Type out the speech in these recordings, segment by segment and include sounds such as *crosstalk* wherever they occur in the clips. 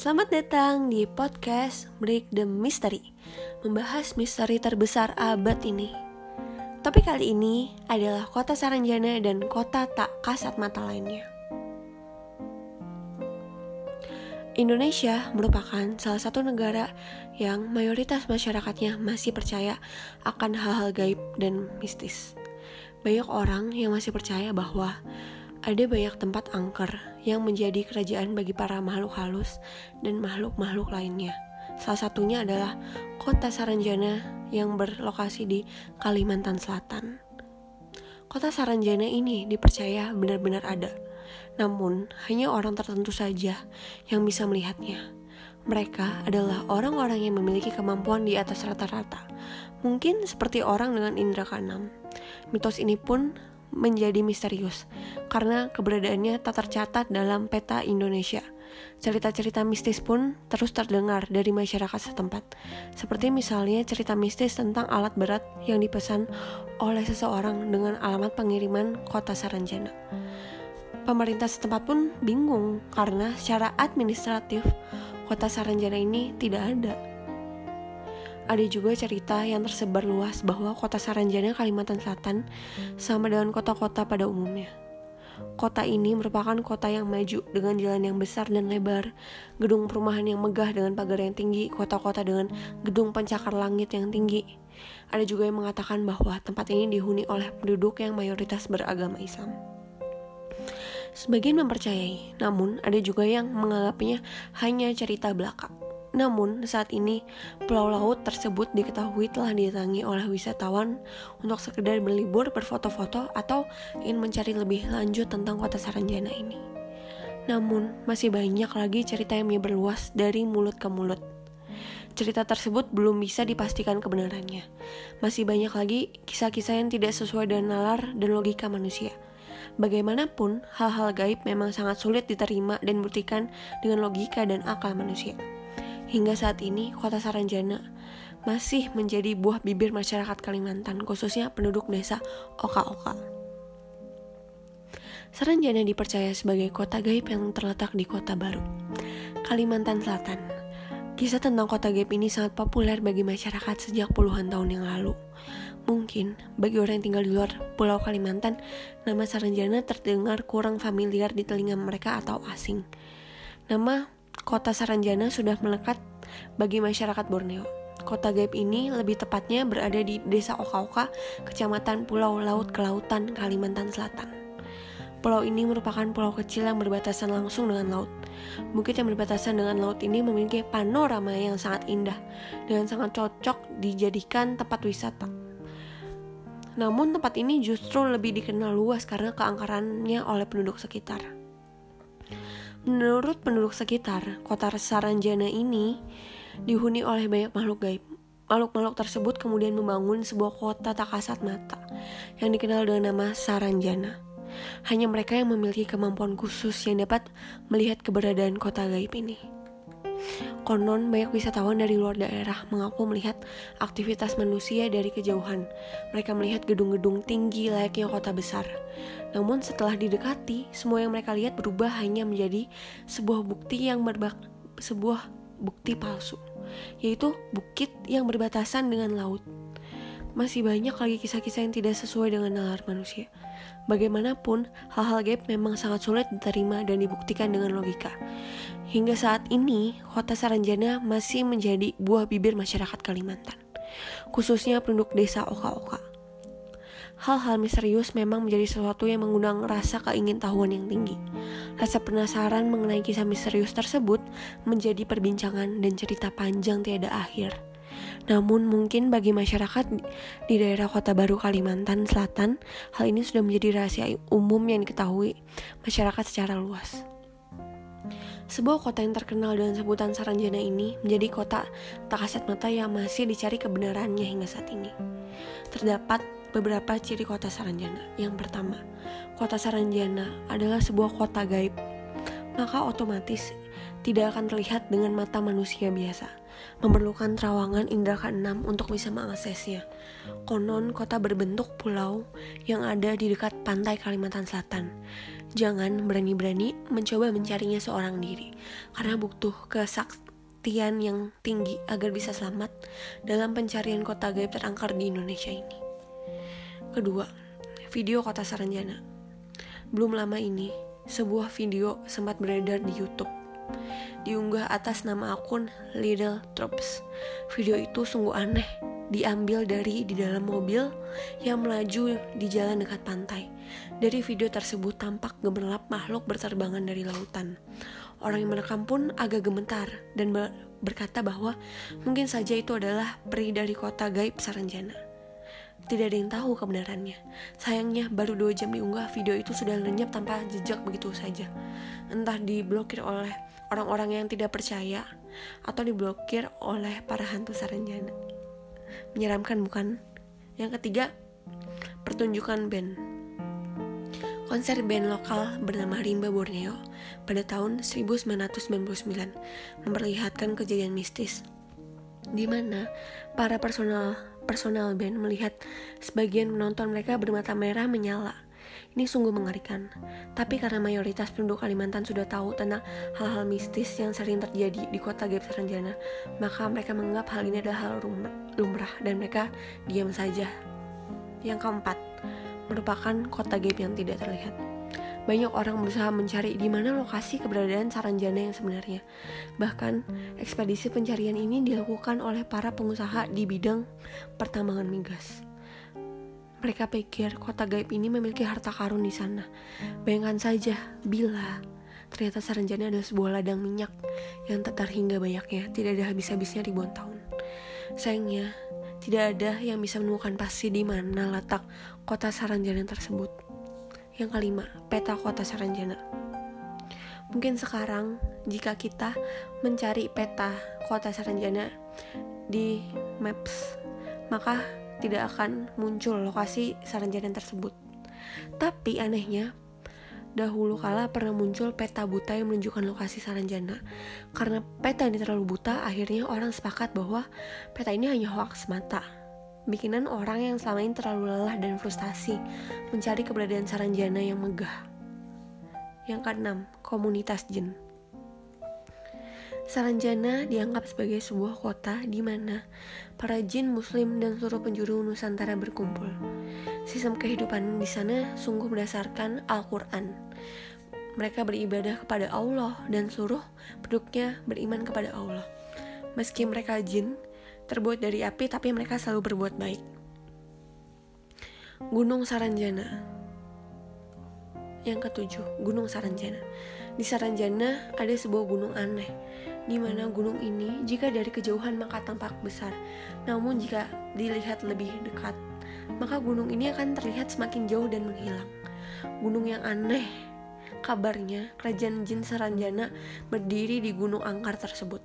Selamat datang di podcast Break the Mystery Membahas misteri terbesar abad ini Topik kali ini adalah kota Saranjana dan kota tak kasat mata lainnya Indonesia merupakan salah satu negara yang mayoritas masyarakatnya masih percaya akan hal-hal gaib dan mistis. Banyak orang yang masih percaya bahwa ada banyak tempat angker yang menjadi kerajaan bagi para makhluk halus dan makhluk-makhluk lainnya. Salah satunya adalah kota Saranjana yang berlokasi di Kalimantan Selatan. Kota Saranjana ini dipercaya benar-benar ada, namun hanya orang tertentu saja yang bisa melihatnya. Mereka adalah orang-orang yang memiliki kemampuan di atas rata-rata, mungkin seperti orang dengan indera keenam. Mitos ini pun menjadi misterius karena keberadaannya tak tercatat dalam peta Indonesia. Cerita-cerita mistis pun terus terdengar dari masyarakat setempat, seperti misalnya cerita mistis tentang alat berat yang dipesan oleh seseorang dengan alamat pengiriman kota Saranjana. Pemerintah setempat pun bingung karena secara administratif kota Saranjana ini tidak ada ada juga cerita yang tersebar luas bahwa kota Saranjana, Kalimantan Selatan sama dengan kota-kota pada umumnya. Kota ini merupakan kota yang maju dengan jalan yang besar dan lebar, gedung perumahan yang megah dengan pagar yang tinggi, kota-kota dengan gedung pencakar langit yang tinggi. Ada juga yang mengatakan bahwa tempat ini dihuni oleh penduduk yang mayoritas beragama Islam. Sebagian mempercayai, namun ada juga yang menganggapnya hanya cerita belaka. Namun, saat ini pulau laut tersebut diketahui telah didatangi oleh wisatawan untuk sekedar berlibur, berfoto-foto, atau ingin mencari lebih lanjut tentang kota Saranjana ini. Namun, masih banyak lagi cerita yang menyebar luas dari mulut ke mulut. Cerita tersebut belum bisa dipastikan kebenarannya. Masih banyak lagi kisah-kisah yang tidak sesuai dengan nalar dan logika manusia. Bagaimanapun, hal-hal gaib memang sangat sulit diterima dan buktikan dengan logika dan akal manusia. Hingga saat ini, kota Saranjana masih menjadi buah bibir masyarakat Kalimantan, khususnya penduduk desa Oka-Oka. Saranjana dipercaya sebagai kota gaib yang terletak di kota baru, Kalimantan Selatan. Kisah tentang kota gaib ini sangat populer bagi masyarakat sejak puluhan tahun yang lalu. Mungkin bagi orang yang tinggal di luar Pulau Kalimantan, nama Saranjana terdengar kurang familiar di telinga mereka atau asing. Nama kota Saranjana sudah melekat bagi masyarakat Borneo. Kota gaib ini lebih tepatnya berada di Desa Oka-Oka, Kecamatan Pulau Laut Kelautan, Kalimantan Selatan. Pulau ini merupakan pulau kecil yang berbatasan langsung dengan laut. Bukit yang berbatasan dengan laut ini memiliki panorama yang sangat indah dan sangat cocok dijadikan tempat wisata. Namun tempat ini justru lebih dikenal luas karena keangkarannya oleh penduduk sekitar. Menurut penduduk sekitar, kota Saranjana ini dihuni oleh banyak makhluk gaib. Makhluk-makhluk tersebut kemudian membangun sebuah kota tak kasat mata yang dikenal dengan nama Saranjana. Hanya mereka yang memiliki kemampuan khusus yang dapat melihat keberadaan kota gaib ini. Konon banyak wisatawan dari luar daerah mengaku melihat aktivitas manusia dari kejauhan. Mereka melihat gedung-gedung tinggi layaknya kota besar. Namun setelah didekati, semua yang mereka lihat berubah hanya menjadi sebuah bukti yang berbak sebuah bukti palsu, yaitu bukit yang berbatasan dengan laut. Masih banyak lagi kisah-kisah yang tidak sesuai dengan nalar manusia. Bagaimanapun, hal-hal gaib memang sangat sulit diterima dan dibuktikan dengan logika. Hingga saat ini, kota Saranjana masih menjadi buah bibir masyarakat Kalimantan, khususnya penduduk desa Oka-Oka. Hal-hal misterius memang menjadi sesuatu yang mengundang rasa keingintahuan yang tinggi. Rasa penasaran mengenai kisah misterius tersebut menjadi perbincangan dan cerita panjang tiada akhir. Namun mungkin bagi masyarakat di daerah Kota Baru Kalimantan Selatan, hal ini sudah menjadi rahasia umum yang diketahui masyarakat secara luas. Sebuah kota yang terkenal dengan sebutan Saranjana ini menjadi kota tak kasat mata yang masih dicari kebenarannya hingga saat ini. Terdapat beberapa ciri kota Saranjana. Yang pertama, kota Saranjana adalah sebuah kota gaib. Maka otomatis tidak akan terlihat dengan mata manusia biasa. Memerlukan terawangan indera keenam untuk bisa mengaksesnya. Konon kota berbentuk pulau yang ada di dekat pantai Kalimantan Selatan. Jangan berani-berani mencoba mencarinya seorang diri, karena butuh kesaktian yang tinggi agar bisa selamat dalam pencarian kota gaib terangkar di Indonesia ini. Kedua, video kota Saranjana. Belum lama ini, sebuah video sempat beredar di YouTube diunggah atas nama akun Little Troops. Video itu sungguh aneh, diambil dari di dalam mobil yang melaju di jalan dekat pantai. Dari video tersebut tampak gemerlap makhluk berterbangan dari lautan. Orang yang merekam pun agak gemetar dan berkata bahwa mungkin saja itu adalah peri dari kota gaib Saranjana. Tidak ada yang tahu kebenarannya. Sayangnya, baru dua jam diunggah, video itu sudah lenyap tanpa jejak begitu saja. Entah diblokir oleh orang-orang yang tidak percaya atau diblokir oleh para hantu Saranjana. Menyeramkan bukan? Yang ketiga, pertunjukan band. Konser band lokal bernama Rimba Borneo pada tahun 1999 memperlihatkan kejadian mistis di mana para personal personal band melihat sebagian penonton mereka bermata merah menyala ini sungguh mengerikan. Tapi karena mayoritas penduduk Kalimantan sudah tahu tentang hal-hal mistis yang sering terjadi di kota Gaib Saranjana, maka mereka menganggap hal ini adalah hal lumrah dan mereka diam saja. Yang keempat, merupakan kota gaib yang tidak terlihat. Banyak orang berusaha mencari di mana lokasi keberadaan Saranjana yang sebenarnya. Bahkan, ekspedisi pencarian ini dilakukan oleh para pengusaha di bidang pertambangan migas. Mereka pikir kota gaib ini memiliki harta karun di sana. Bayangkan saja bila ternyata Saranjana adalah sebuah ladang minyak yang tak terhingga banyaknya, tidak ada habis-habisnya ribuan tahun. Sayangnya, tidak ada yang bisa menemukan pasti di mana letak kota Saranjana tersebut. Yang kelima, peta kota Saranjana. Mungkin sekarang jika kita mencari peta kota Saranjana di Maps, maka tidak akan muncul lokasi Saranjana tersebut. Tapi anehnya, dahulu kala pernah muncul peta buta yang menunjukkan lokasi Saranjana. Karena peta ini terlalu buta, akhirnya orang sepakat bahwa peta ini hanya hoax mata. Bikinan orang yang selama ini terlalu lelah dan frustasi mencari keberadaan Saranjana yang megah. Yang keenam, komunitas jin. Saranjana dianggap sebagai sebuah kota di mana para jin muslim dan seluruh penjuru Nusantara berkumpul. Sistem kehidupan di sana sungguh berdasarkan Al-Quran. Mereka beribadah kepada Allah dan seluruh penduduknya beriman kepada Allah. Meski mereka jin, terbuat dari api tapi mereka selalu berbuat baik. Gunung Saranjana Yang ketujuh, Gunung Saranjana Di Saranjana ada sebuah gunung aneh di mana gunung ini jika dari kejauhan maka tampak besar, namun jika dilihat lebih dekat, maka gunung ini akan terlihat semakin jauh dan menghilang. Gunung yang aneh, kabarnya kerajaan jin Saranjana berdiri di gunung angkar tersebut.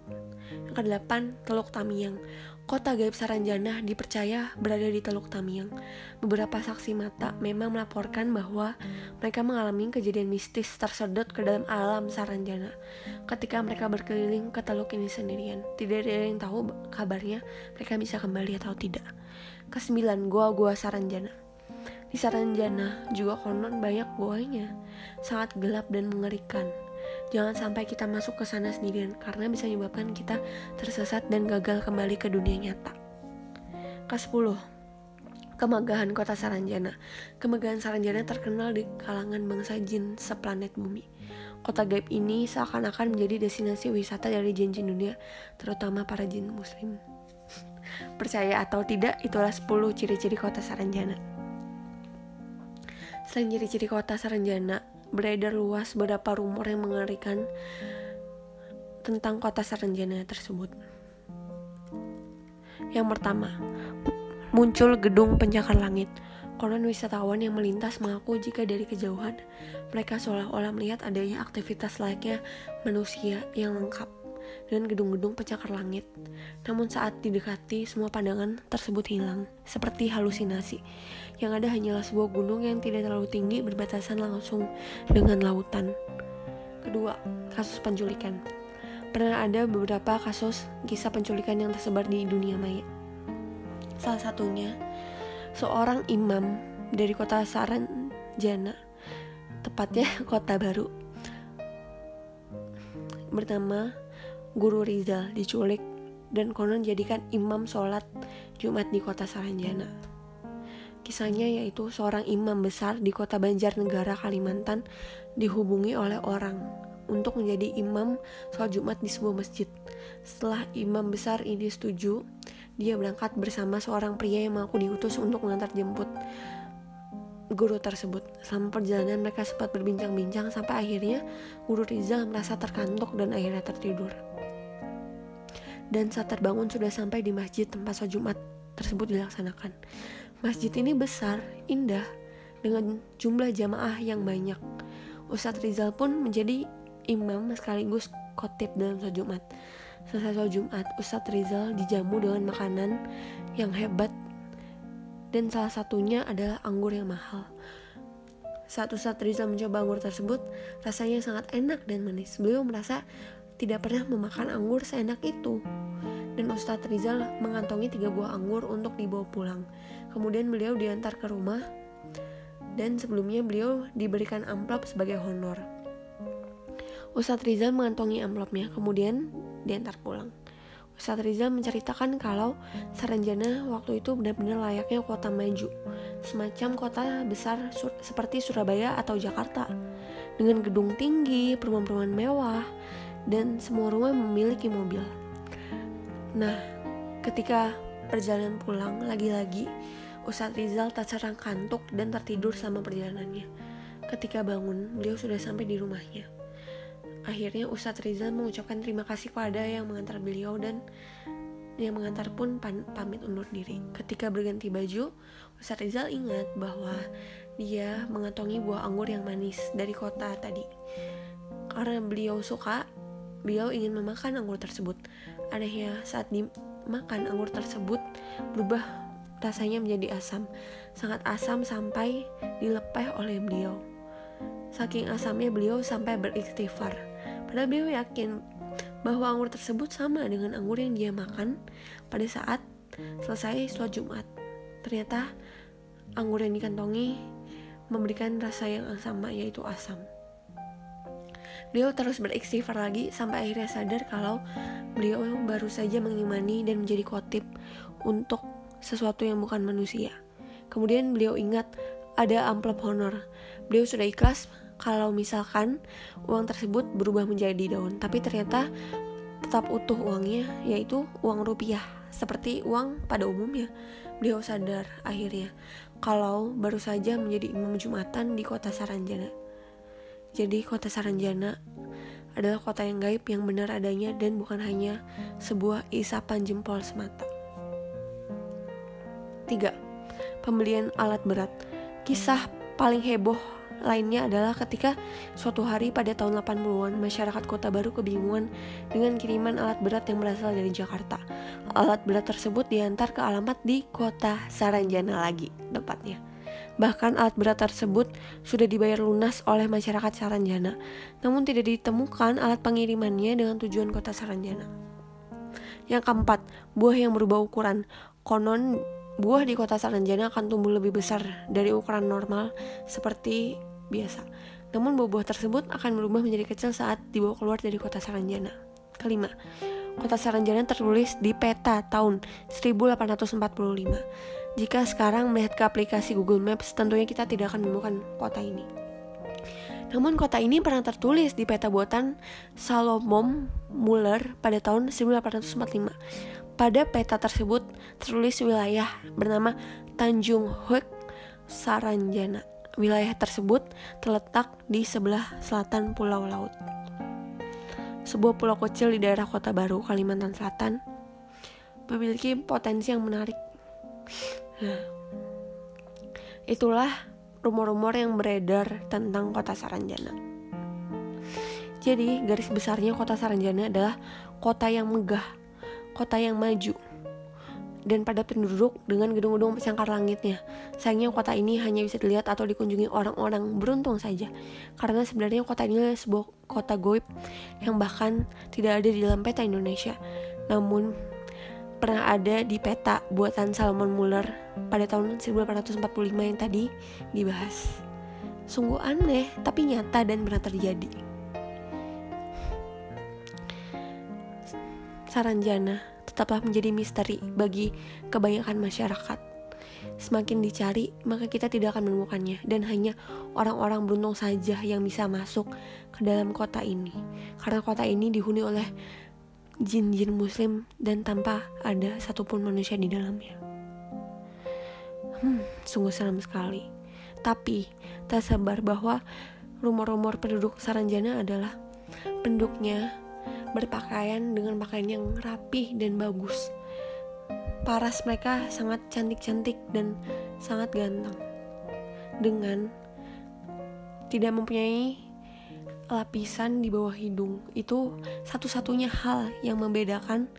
Yang kedelapan, Teluk Tamiang. Kota gaib Saranjana dipercaya berada di Teluk Tamiang. Beberapa saksi mata memang melaporkan bahwa mereka mengalami kejadian mistis tersedot ke dalam alam Saranjana ketika mereka berkeliling ke teluk ini sendirian. Tidak ada yang tahu kabarnya mereka bisa kembali atau tidak. Kesembilan, Goa-Goa Saranjana. Di Saranjana juga konon banyak goanya, sangat gelap dan mengerikan. Jangan sampai kita masuk ke sana sendirian karena bisa menyebabkan kita tersesat dan gagal kembali ke dunia nyata. Ke-10. Kemegahan kota Saranjana. Kemegahan Saranjana terkenal di kalangan bangsa jin seplanet bumi. Kota gaib ini seakan-akan menjadi destinasi wisata dari jin-jin dunia, terutama para jin muslim. *laughs* Percaya atau tidak, itulah 10 ciri-ciri kota Saranjana. Selain ciri-ciri kota Saranjana, beredar luas beberapa rumor yang mengerikan tentang kota Saranjana tersebut. Yang pertama, muncul gedung pencakar langit. Konon wisatawan yang melintas mengaku jika dari kejauhan mereka seolah-olah melihat adanya aktivitas layaknya manusia yang lengkap dengan gedung-gedung pencakar langit. Namun saat didekati, semua pandangan tersebut hilang, seperti halusinasi. Yang ada hanyalah sebuah gunung yang tidak terlalu tinggi berbatasan langsung dengan lautan. Kedua, kasus penculikan. pernah ada beberapa kasus kisah penculikan yang tersebar di dunia maya. Salah satunya, seorang imam dari kota Saranjana, tepatnya *laughs* kota baru, bernama Guru Rizal diculik dan konon jadikan imam sholat Jumat di kota Saranjana. Kisahnya yaitu seorang imam besar di kota Banjarnegara, Kalimantan dihubungi oleh orang untuk menjadi imam sholat Jumat di sebuah masjid. Setelah imam besar ini setuju, dia berangkat bersama seorang pria yang mengaku diutus untuk mengantar jemput guru tersebut. Selama perjalanan mereka sempat berbincang-bincang sampai akhirnya guru Rizal merasa terkantuk dan akhirnya tertidur. Dan saat terbangun sudah sampai di masjid tempat sholat Jumat tersebut dilaksanakan. Masjid ini besar, indah, dengan jumlah jamaah yang banyak. Ustadz Rizal pun menjadi imam sekaligus khotib dalam sholat Jumat. Selesai sholat Jumat, Ustadz Rizal dijamu dengan makanan yang hebat dan salah satunya adalah anggur yang mahal. Saat Ustadz Rizal mencoba anggur tersebut, rasanya sangat enak dan manis. Beliau merasa tidak pernah memakan anggur seenak itu dan Ustadz Rizal mengantongi tiga buah anggur untuk dibawa pulang. Kemudian beliau diantar ke rumah dan sebelumnya beliau diberikan amplop sebagai honor. Ustadz Rizal mengantongi amplopnya, kemudian diantar pulang. Ustadz Rizal menceritakan kalau Saranjana waktu itu benar-benar layaknya kota maju, semacam kota besar sur seperti Surabaya atau Jakarta, dengan gedung tinggi, perumahan-perumahan mewah, dan semua rumah memiliki mobil. Nah, ketika perjalanan pulang, lagi-lagi Ustadz Rizal tak serang kantuk dan tertidur sama perjalanannya. Ketika bangun, beliau sudah sampai di rumahnya. Akhirnya Ustadz Rizal mengucapkan terima kasih kepada yang mengantar beliau dan yang mengantar pun pamit undur diri. Ketika berganti baju, Ustadz Rizal ingat bahwa dia mengantongi buah anggur yang manis dari kota tadi. Karena beliau suka, beliau ingin memakan anggur tersebut. Anehnya saat dimakan anggur tersebut berubah rasanya menjadi asam. Sangat asam sampai dilepeh oleh beliau. Saking asamnya beliau sampai beristighfar. Padahal beliau yakin bahwa anggur tersebut sama dengan anggur yang dia makan pada saat selesai sholat Jumat. Ternyata anggur yang dikantongi memberikan rasa yang sama yaitu asam. Beliau terus beristighfar lagi sampai akhirnya sadar kalau beliau baru saja mengimani dan menjadi khotib untuk sesuatu yang bukan manusia. Kemudian beliau ingat ada amplop honor. Beliau sudah ikhlas kalau misalkan uang tersebut berubah menjadi daun, tapi ternyata tetap utuh uangnya, yaitu uang rupiah, seperti uang pada umumnya. Beliau sadar akhirnya kalau baru saja menjadi imam Jumatan di kota Saranjana. Jadi kota Saranjana adalah kota yang gaib yang benar adanya dan bukan hanya sebuah isapan jempol semata. 3. Pembelian alat berat. Kisah paling heboh lainnya adalah ketika suatu hari pada tahun 80-an masyarakat Kota Baru kebingungan dengan kiriman alat berat yang berasal dari Jakarta. Alat berat tersebut diantar ke alamat di Kota Saranjana lagi, tepatnya. Bahkan alat berat tersebut sudah dibayar lunas oleh masyarakat Saranjana, namun tidak ditemukan alat pengirimannya dengan tujuan kota Saranjana. Yang keempat, buah yang berubah ukuran. Konon buah di kota Saranjana akan tumbuh lebih besar dari ukuran normal seperti biasa. Namun buah-buah tersebut akan berubah menjadi kecil saat dibawa keluar dari kota Saranjana. Kelima, kota Saranjana tertulis di peta tahun 1845. Jika sekarang melihat ke aplikasi Google Maps, tentunya kita tidak akan menemukan kota ini. Namun kota ini pernah tertulis di peta buatan Salomon Muller pada tahun 1845. Pada peta tersebut tertulis wilayah bernama Tanjung Hoek Saranjana. Wilayah tersebut terletak di sebelah selatan Pulau Laut. Sebuah pulau kecil di daerah Kota Baru, Kalimantan Selatan, memiliki potensi yang menarik itulah rumor-rumor yang beredar tentang kota Saranjana. Jadi, garis besarnya kota Saranjana adalah kota yang megah, kota yang maju. dan padat penduduk dengan gedung-gedung sangkar langitnya. Sayangnya kota ini hanya bisa dilihat atau dikunjungi orang-orang beruntung saja. Karena sebenarnya kota ini adalah sebuah kota goib yang bahkan tidak ada di dalam peta Indonesia. Namun pernah ada di peta buatan Salomon Muller pada tahun 1845 yang tadi dibahas. Sungguh aneh, tapi nyata dan benar terjadi. Saranjana tetaplah menjadi misteri bagi kebanyakan masyarakat. Semakin dicari, maka kita tidak akan menemukannya, dan hanya orang-orang beruntung saja yang bisa masuk ke dalam kota ini, karena kota ini dihuni oleh jin-jin Muslim dan tanpa ada satupun manusia di dalamnya. Hmm, sungguh seram sekali. Tapi tak sabar bahwa rumor-rumor penduduk Saranjana adalah penduduknya berpakaian dengan pakaian yang rapih dan bagus. Paras mereka sangat cantik-cantik dan sangat ganteng. Dengan tidak mempunyai lapisan di bawah hidung. Itu satu-satunya hal yang membedakan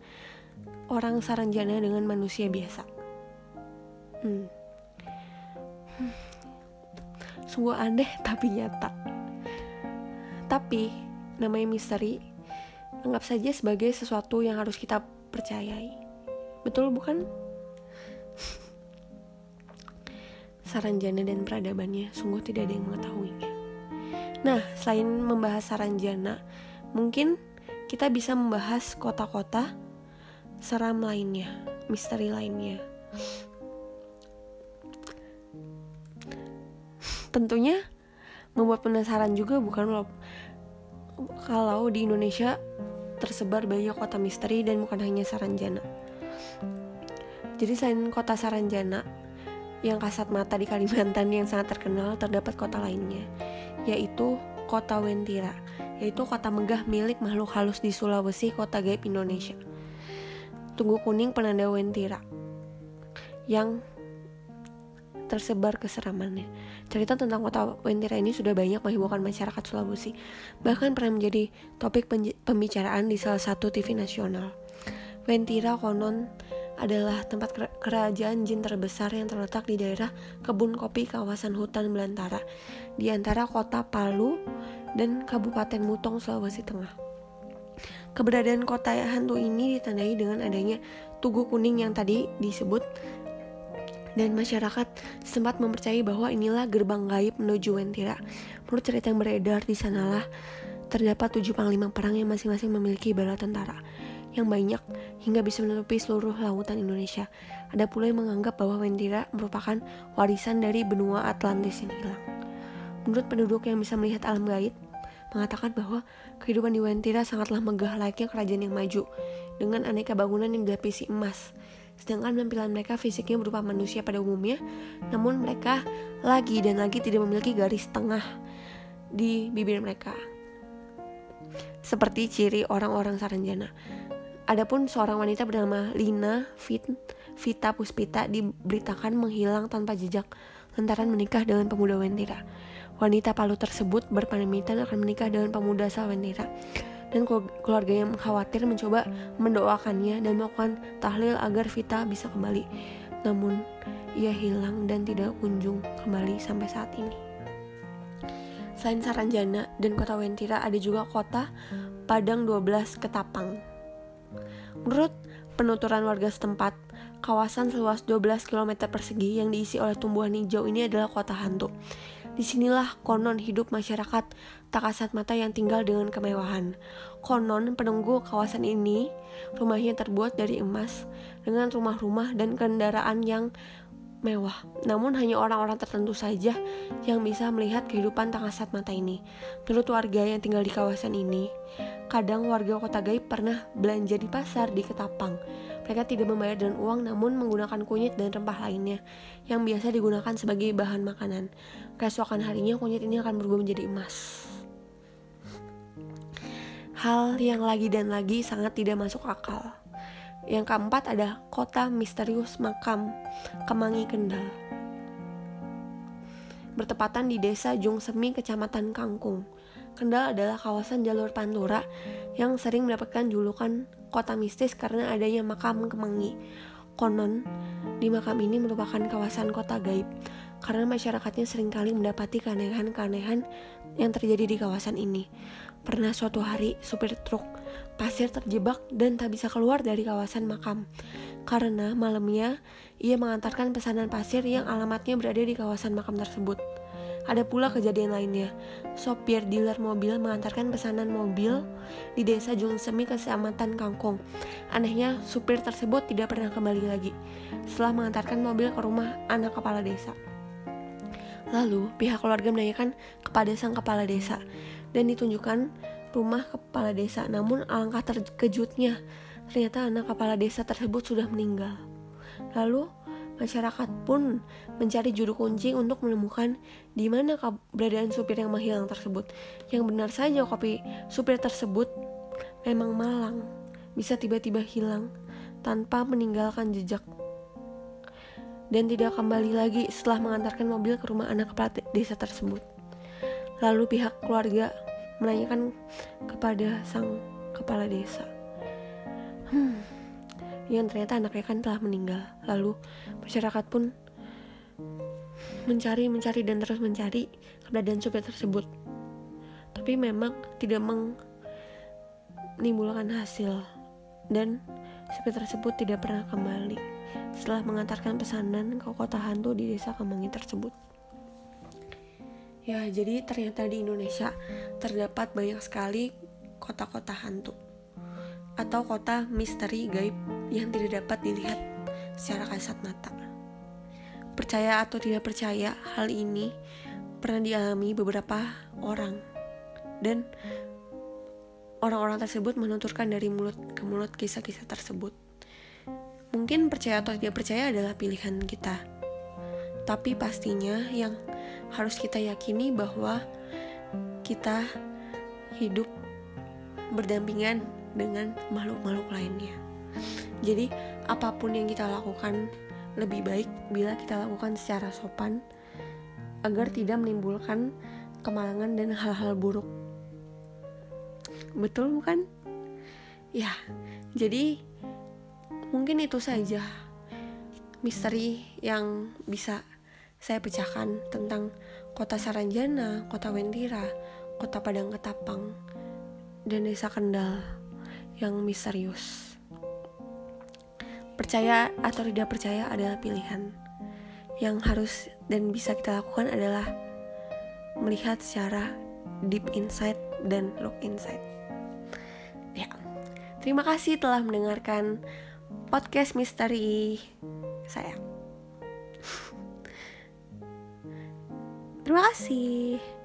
orang Saranjana dengan manusia biasa. Hmm. hmm. Sungguh aneh tapi nyata. Tapi namanya misteri anggap saja sebagai sesuatu yang harus kita percayai. Betul bukan? Saranjana dan peradabannya sungguh tidak ada yang mengetahuinya. Nah, selain membahas Saranjana, mungkin kita bisa membahas kota-kota seram lainnya, misteri lainnya. Tentunya membuat penasaran juga bukan loh kalau di Indonesia tersebar banyak kota misteri dan bukan hanya Saranjana. Jadi selain kota Saranjana yang kasat mata di Kalimantan yang sangat terkenal, terdapat kota lainnya, yaitu kota Wentira, yaitu kota megah milik makhluk halus di Sulawesi, kota gaib Indonesia. Tunggu kuning penanda Wentira, yang tersebar keseramannya. Cerita tentang kota Wentira ini sudah banyak menghebohkan masyarakat Sulawesi, bahkan pernah menjadi topik pembicaraan di salah satu TV nasional. Wentira konon adalah tempat kerajaan jin terbesar yang terletak di daerah kebun kopi kawasan hutan belantara di antara kota Palu dan Kabupaten Mutong, Sulawesi Tengah. Keberadaan kota hantu ini ditandai dengan adanya tugu kuning yang tadi disebut dan masyarakat sempat mempercayai bahwa inilah gerbang gaib menuju Wentira. Menurut cerita yang beredar di sanalah terdapat tujuh panglima perang yang masing-masing memiliki bala tentara yang banyak hingga bisa menutupi seluruh lautan Indonesia. Ada pula yang menganggap bahwa Wentira merupakan warisan dari benua Atlantis yang hilang. Menurut penduduk yang bisa melihat alam gaib, mengatakan bahwa kehidupan di Wentira sangatlah megah layaknya kerajaan yang maju dengan aneka bangunan yang dilapisi emas Sedangkan penampilan mereka fisiknya berupa manusia pada umumnya, namun mereka lagi dan lagi tidak memiliki garis tengah di bibir mereka. Seperti ciri orang-orang Saranjana. Adapun seorang wanita bernama Lina Fit, Vita Puspita diberitakan menghilang tanpa jejak lantaran menikah dengan pemuda Wentira. Wanita Palu tersebut berpamitan akan menikah dengan pemuda asal Wentira dan keluarga yang khawatir mencoba mendoakannya dan melakukan tahlil agar Vita bisa kembali. Namun, ia hilang dan tidak kunjung kembali sampai saat ini. Selain Saranjana dan kota Wentira, ada juga kota Padang 12 Ketapang. Menurut penuturan warga setempat, kawasan seluas 12 km persegi yang diisi oleh tumbuhan hijau ini adalah kota hantu. Di sinilah konon hidup masyarakat tak kasat mata yang tinggal dengan kemewahan. Konon penunggu kawasan ini rumahnya terbuat dari emas dengan rumah-rumah dan kendaraan yang mewah. Namun hanya orang-orang tertentu saja yang bisa melihat kehidupan tak kasat mata ini. Menurut warga yang tinggal di kawasan ini, kadang warga kota gaib pernah belanja di pasar di Ketapang mereka tidak membayar dengan uang namun menggunakan kunyit dan rempah lainnya yang biasa digunakan sebagai bahan makanan. Keesokan harinya kunyit ini akan berubah menjadi emas. Hal yang lagi dan lagi sangat tidak masuk akal. Yang keempat ada kota misterius makam Kemangi Kendal. Bertepatan di desa Jungsemi, Kecamatan Kangkung. Kendal adalah kawasan jalur Pantura yang sering mendapatkan julukan kota mistis karena adanya makam kemangi. Konon, di makam ini merupakan kawasan kota gaib karena masyarakatnya sering kali mendapati keanehan-keanehan yang terjadi di kawasan ini. Pernah suatu hari, supir truk pasir terjebak dan tak bisa keluar dari kawasan makam. Karena malamnya, ia mengantarkan pesanan pasir yang alamatnya berada di kawasan makam tersebut. Ada pula kejadian lainnya. Sopir dealer mobil mengantarkan pesanan mobil di desa Jungsemi ke Kecamatan Kangkung. Anehnya, supir tersebut tidak pernah kembali lagi setelah mengantarkan mobil ke rumah anak kepala desa. Lalu, pihak keluarga menanyakan kepada sang kepala desa dan ditunjukkan rumah kepala desa. Namun alangkah terkejutnya, ternyata anak kepala desa tersebut sudah meninggal. Lalu, Masyarakat pun mencari juru kunci untuk menemukan di mana keberadaan supir yang menghilang tersebut. Yang benar saja kopi supir tersebut memang malang, bisa tiba-tiba hilang tanpa meninggalkan jejak dan tidak kembali lagi setelah mengantarkan mobil ke rumah anak kepala desa tersebut. Lalu pihak keluarga menanyakan kepada sang kepala desa. Hmm, yang ternyata anaknya kan telah meninggal. Lalu masyarakat pun mencari, mencari dan terus mencari keberadaan supir tersebut. Tapi memang tidak menimbulkan hasil dan supir tersebut tidak pernah kembali setelah mengantarkan pesanan ke kota hantu di desa Kemangi tersebut. Ya, jadi ternyata di Indonesia terdapat banyak sekali kota-kota hantu atau kota misteri gaib yang tidak dapat dilihat secara kasat mata. Percaya atau tidak percaya, hal ini pernah dialami beberapa orang dan orang-orang tersebut menuturkan dari mulut ke mulut kisah-kisah tersebut. Mungkin percaya atau tidak percaya adalah pilihan kita. Tapi pastinya yang harus kita yakini bahwa kita hidup berdampingan dengan makhluk-makhluk lainnya. Jadi, apa pun yang kita lakukan lebih baik bila kita lakukan secara sopan agar tidak menimbulkan kemalangan dan hal-hal buruk. Betul bukan? Ya, jadi mungkin itu saja misteri yang bisa saya pecahkan tentang kota Saranjana, kota Wentira, kota Padang Ketapang, dan desa Kendal yang misterius. Percaya atau tidak percaya adalah pilihan. Yang harus dan bisa kita lakukan adalah melihat secara deep insight dan look inside. Ya. Terima kasih telah mendengarkan podcast misteri saya. *laughs* Terima kasih.